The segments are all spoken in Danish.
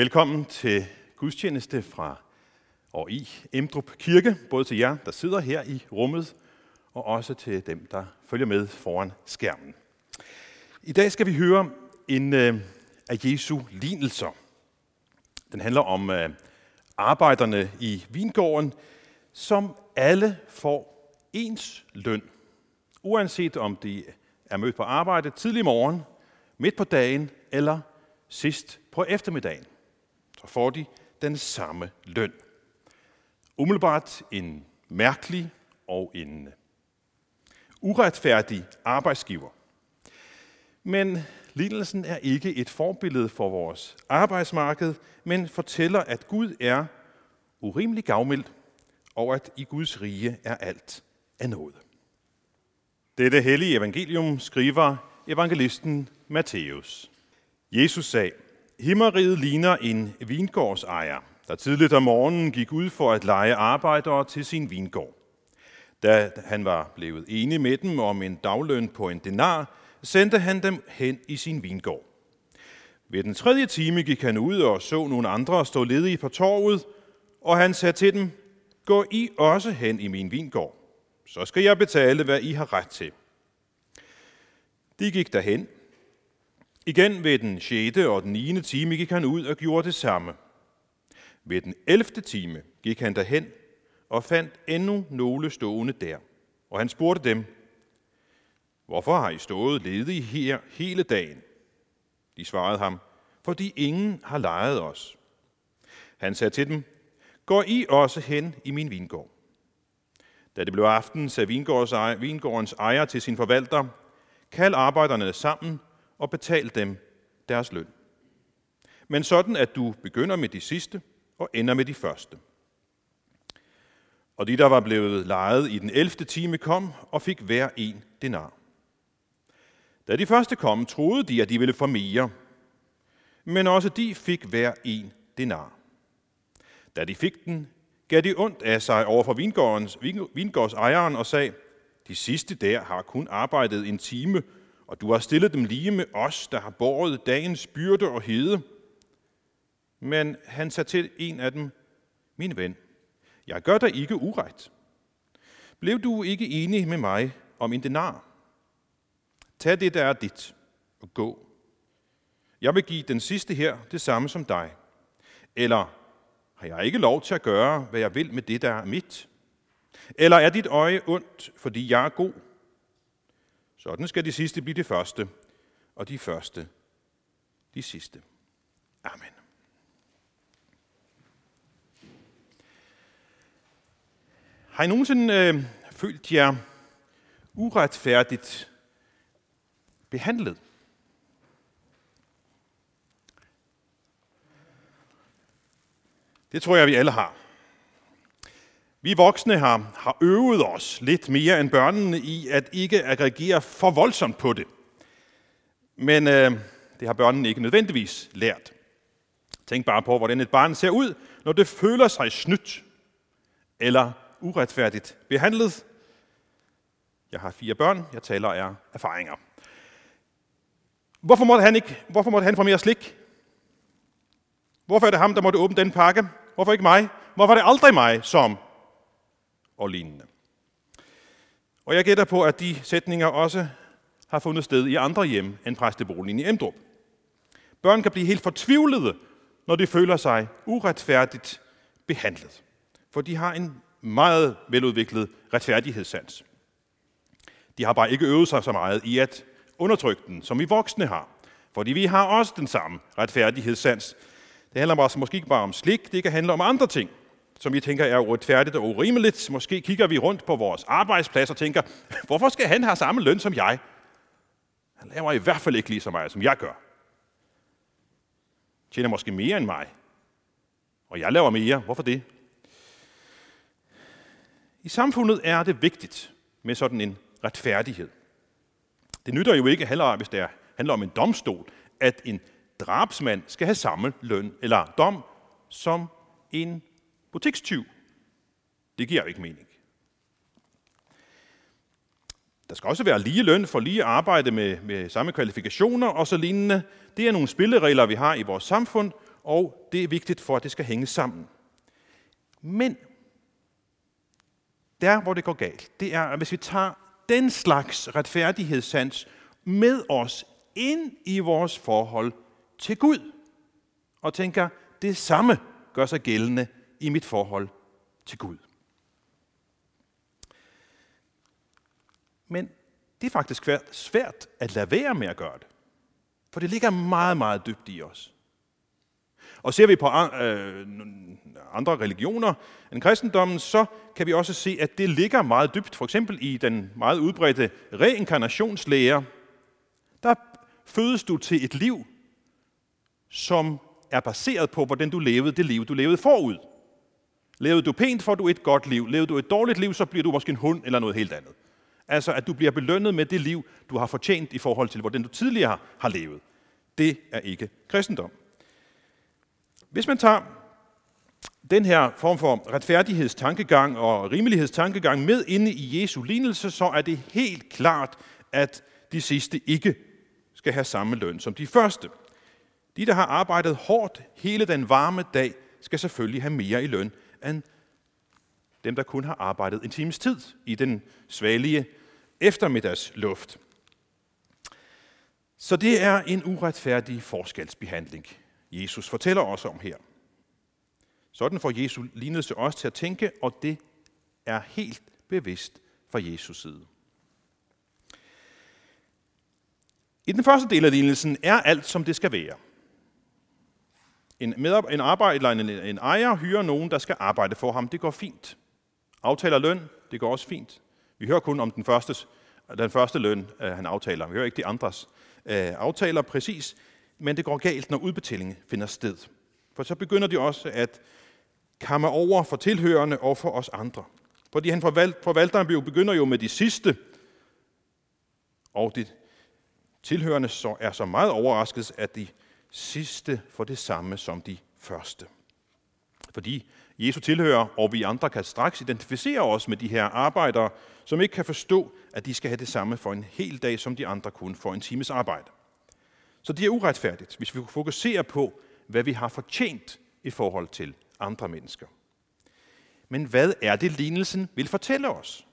Velkommen til gudstjeneste fra og i Emdrup Kirke, både til jer, der sidder her i rummet, og også til dem, der følger med foran skærmen. I dag skal vi høre en øh, af Jesu lignelser. Den handler om øh, arbejderne i vingården, som alle får ens løn, uanset om de er mødt på arbejde tidlig morgen, midt på dagen eller sidst på eftermiddagen. Så får de den samme løn. Umiddelbart en mærkelig og en uretfærdig arbejdsgiver. Men lignelsen er ikke et forbillede for vores arbejdsmarked, men fortæller, at Gud er urimelig gavmild, og at i Guds rige er alt af noget. Dette hellige evangelium skriver evangelisten Matthæus. Jesus sagde, Himmeriget ligner en vingårdsejer, der tidligt om morgenen gik ud for at lege arbejdere til sin vingård. Da han var blevet enig med dem om en dagløn på en denar, sendte han dem hen i sin vingård. Ved den tredje time gik han ud og så nogle andre stå ledige på torvet, og han sagde til dem, Gå I også hen i min vingård, så skal jeg betale, hvad I har ret til. De gik derhen. Igen ved den 6. og den 9. time gik han ud og gjorde det samme. Ved den 11. time gik han derhen og fandt endnu nogle stående der. Og han spurgte dem, Hvorfor har I stået ledige her hele dagen? De svarede ham, fordi ingen har lejet os. Han sagde til dem, Går I også hen i min vingård? Da det blev aften, sagde vingårdens ejer til sin forvalter, Kald arbejderne sammen og betal dem deres løn. Men sådan, at du begynder med de sidste og ender med de første. Og de, der var blevet lejet i den 11. time, kom og fik hver en denar. Da de første kom, troede de, at de ville få mere, men også de fik hver en denar. Da de fik den, gav de ondt af sig over for vingårdens, vingårdsejeren og sagde, de sidste der har kun arbejdet en time, og du har stillet dem lige med os, der har båret dagens byrde og hede. Men han sagde til en af dem, min ven, jeg gør dig ikke uret. Blev du ikke enig med mig om en denar? Tag det, der er dit, og gå. Jeg vil give den sidste her det samme som dig. Eller har jeg ikke lov til at gøre, hvad jeg vil med det, der er mit? Eller er dit øje ondt, fordi jeg er god? Sådan skal de sidste blive de første, og de første de sidste. Amen. Har I nogensinde øh, følt jer uretfærdigt behandlet? Det tror jeg, vi alle har. Vi voksne har, har øvet os lidt mere end børnene i at ikke aggregere for voldsomt på det. Men øh, det har børnene ikke nødvendigvis lært. Tænk bare på, hvordan et barn ser ud, når det føler sig snydt eller uretfærdigt behandlet. Jeg har fire børn, jeg taler af erfaringer. Hvorfor måtte han ikke? Hvorfor måtte han få mere slik? Hvorfor er det ham, der måtte åbne den pakke? Hvorfor ikke mig? Hvorfor er det aldrig mig, som og lignende. Og jeg gætter på, at de sætninger også har fundet sted i andre hjem end præsteboligen i Emdrup. Børn kan blive helt fortvivlede, når de føler sig uretfærdigt behandlet. For de har en meget veludviklet retfærdighedssans. De har bare ikke øvet sig så meget i at undertrykke den, som vi voksne har. Fordi vi har også den samme retfærdighedssans. Det handler måske ikke bare om slik, det kan handle om andre ting som vi tænker er uretfærdigt og urimeligt. Måske kigger vi rundt på vores arbejdsplads og tænker, hvorfor skal han have samme løn som jeg? Han laver i hvert fald ikke lige så meget, som jeg gør. Tjener måske mere end mig. Og jeg laver mere. Hvorfor det? I samfundet er det vigtigt med sådan en retfærdighed. Det nytter jo ikke heller, hvis det handler om en domstol, at en drabsmand skal have samme løn eller dom som en butikstyv. Det giver jo ikke mening. Der skal også være lige løn for lige arbejde med, med samme kvalifikationer og så lignende. Det er nogle spilleregler, vi har i vores samfund, og det er vigtigt for, at det skal hænge sammen. Men der, hvor det går galt, det er, at hvis vi tager den slags retfærdighedssans med os ind i vores forhold til Gud, og tænker, det samme gør sig gældende i mit forhold til Gud. Men det er faktisk svært at lade være med at gøre det. For det ligger meget, meget dybt i os. Og ser vi på øh, andre religioner end kristendommen, så kan vi også se, at det ligger meget dybt. For eksempel i den meget udbredte reinkarnationslære, der fødes du til et liv, som er baseret på, hvordan du levede det liv, du levede forud. Levede du pænt, får du et godt liv. Levede du et dårligt liv, så bliver du måske en hund eller noget helt andet. Altså, at du bliver belønnet med det liv, du har fortjent i forhold til, hvordan du tidligere har levet. Det er ikke kristendom. Hvis man tager den her form for retfærdighedstankegang og rimelighedstankegang med inde i Jesu lignelse, så er det helt klart, at de sidste ikke skal have samme løn som de første. De, der har arbejdet hårdt hele den varme dag, skal selvfølgelig have mere i løn end dem, der kun har arbejdet en times tid i den svalige eftermiddagsluft. Så det er en uretfærdig forskelsbehandling, Jesus fortæller os om her. Sådan får Jesu lignelse os til at tænke, og det er helt bevidst fra Jesus side. I den første del af lignelsen er alt, som det skal være. En, medar- en arbejder eller en, en ejer hyrer nogen, der skal arbejde for ham. Det går fint. Aftaler løn, det går også fint. Vi hører kun om den første, den første løn, øh, han aftaler. Vi hører ikke de andres øh, aftaler præcis, men det går galt, når udbetalingen finder sted. For så begynder de også at kamme over for tilhørende og for os andre. Fordi han forvalteren begynder jo med de sidste, og de tilhørende så er så meget overrasket, at de sidste får det samme som de første. Fordi Jesu tilhører, og vi andre kan straks identificere os med de her arbejdere, som ikke kan forstå, at de skal have det samme for en hel dag, som de andre kun for en times arbejde. Så det er uretfærdigt, hvis vi fokuserer på, hvad vi har fortjent i forhold til andre mennesker. Men hvad er det, lignelsen vil fortælle os?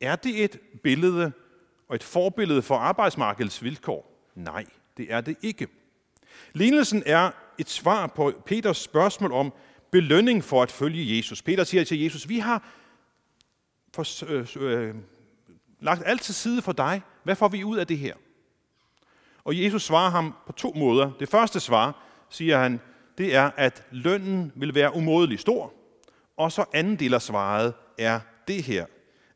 Er det et billede og et forbillede for arbejdsmarkedets vilkår? Nej, det er det ikke. Lignelsen er et svar på Peters spørgsmål om belønning for at følge Jesus. Peter siger til Jesus, vi har for, øh, øh, lagt alt til side for dig. Hvad får vi ud af det her? Og Jesus svarer ham på to måder. Det første svar, siger han, det er, at lønnen vil være umådelig stor. Og så anden del af svaret er det her,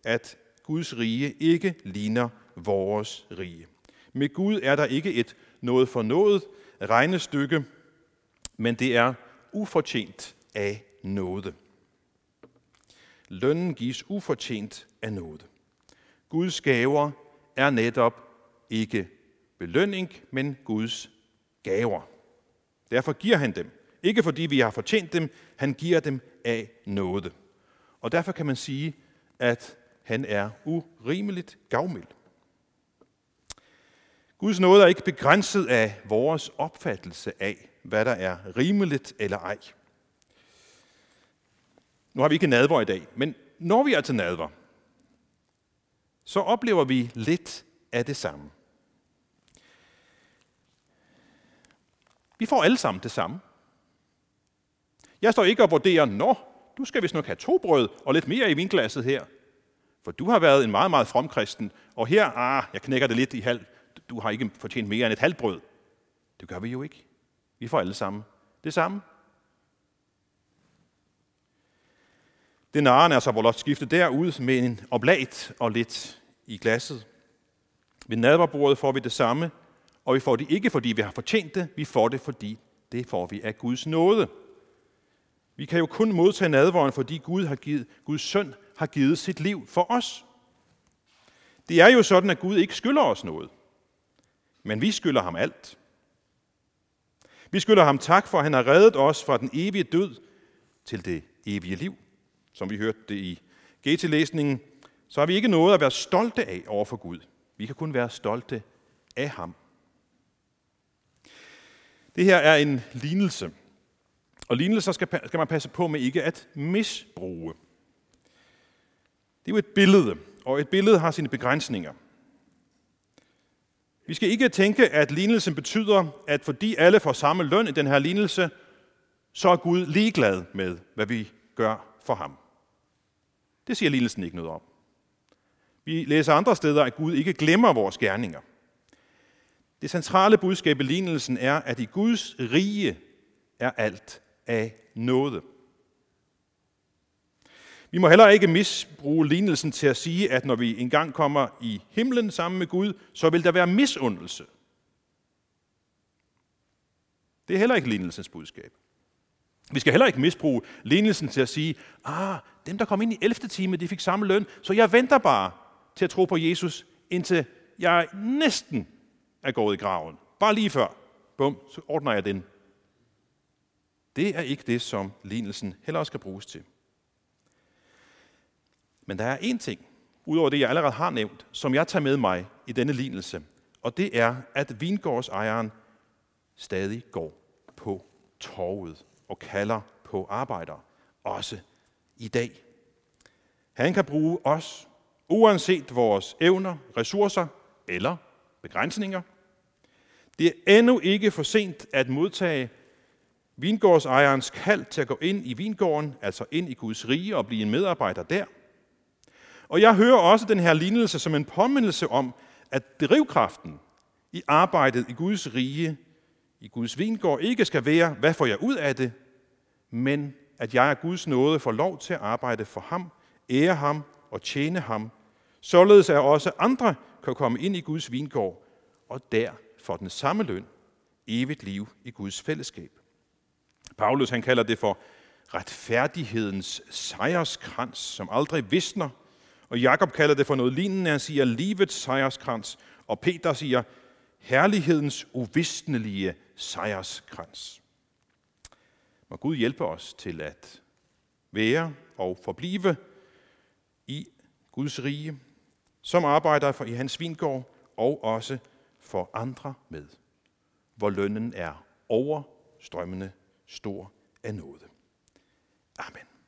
at Guds rige ikke ligner vores rige. Med Gud er der ikke et noget for noget regnestykke, men det er ufortjent af nåde. Lønnen gives ufortjent af nåde. Guds gaver er netop ikke belønning, men Guds gaver. Derfor giver han dem. Ikke fordi vi har fortjent dem, han giver dem af nåde. Og derfor kan man sige, at han er urimeligt gavmild. Guds nåde er ikke begrænset af vores opfattelse af, hvad der er rimeligt eller ej. Nu har vi ikke nadver i dag, men når vi er til nadver, så oplever vi lidt af det samme. Vi får alle sammen det samme. Jeg står ikke og vurderer, når du skal vist nok have to brød og lidt mere i vinglasset her. For du har været en meget, meget fromkristen, og her, ah, jeg knækker det lidt i halv, du har ikke fortjent mere end et halvt brød. Det gør vi jo ikke. Vi får alle sammen det samme. Den naren er så blot skiftet derud med en oblat og lidt i glasset. Ved nadverbordet får vi det samme, og vi får det ikke, fordi vi har fortjent det, vi får det, fordi det får vi af Guds nåde. Vi kan jo kun modtage nadveren, fordi Gud har givet, Guds søn har givet sit liv for os. Det er jo sådan, at Gud ikke skylder os noget. Men vi skylder ham alt. Vi skylder ham tak for, at han har reddet os fra den evige død til det evige liv. Som vi hørte det i GT-læsningen, så har vi ikke noget at være stolte af over for Gud. Vi kan kun være stolte af ham. Det her er en lignelse. Og lignelser skal, skal man passe på med ikke at misbruge. Det er jo et billede, og et billede har sine begrænsninger. Vi skal ikke tænke, at lignelsen betyder, at fordi alle får samme løn i den her lignelse, så er Gud ligeglad med, hvad vi gør for ham. Det siger lignelsen ikke noget om. Vi læser andre steder, at Gud ikke glemmer vores gerninger. Det centrale budskab i lignelsen er, at i Guds rige er alt af nåde. Vi må heller ikke misbruge lignelsen til at sige, at når vi engang kommer i himlen sammen med Gud, så vil der være misundelse. Det er heller ikke lignelsens budskab. Vi skal heller ikke misbruge lignelsen til at sige, ah, dem der kom ind i 11. time, de fik samme løn, så jeg venter bare til at tro på Jesus, indtil jeg næsten er gået i graven. Bare lige før. Bum, så ordner jeg den. Det er ikke det, som lignelsen heller skal bruges til. Men der er en ting, udover det, jeg allerede har nævnt, som jeg tager med mig i denne lignelse, og det er, at vingårdsejeren stadig går på torvet og kalder på arbejdere, også i dag. Han kan bruge os, uanset vores evner, ressourcer eller begrænsninger. Det er endnu ikke for sent at modtage vingårdsejerens kald til at gå ind i vingården, altså ind i Guds rige og blive en medarbejder der. Og jeg hører også den her lignelse som en påmindelse om, at drivkraften i arbejdet i Guds rige, i Guds vingård, ikke skal være, hvad får jeg ud af det, men at jeg af Guds nåde får lov til at arbejde for ham, ære ham og tjene ham, således at også andre kan komme ind i Guds vingård, og der får den samme løn, evigt liv i Guds fællesskab. Paulus han kalder det for retfærdighedens sejrskrans, som aldrig visner, og Jakob kalder det for noget lignende. Han siger livets sejrskrans, og Peter siger herlighedens uvisnelige sejrskrans. Må Gud hjælpe os til at være og forblive i Guds rige, som arbejder for i hans vingård og også for andre med, hvor lønnen er overstrømmende stor af nåde. Amen.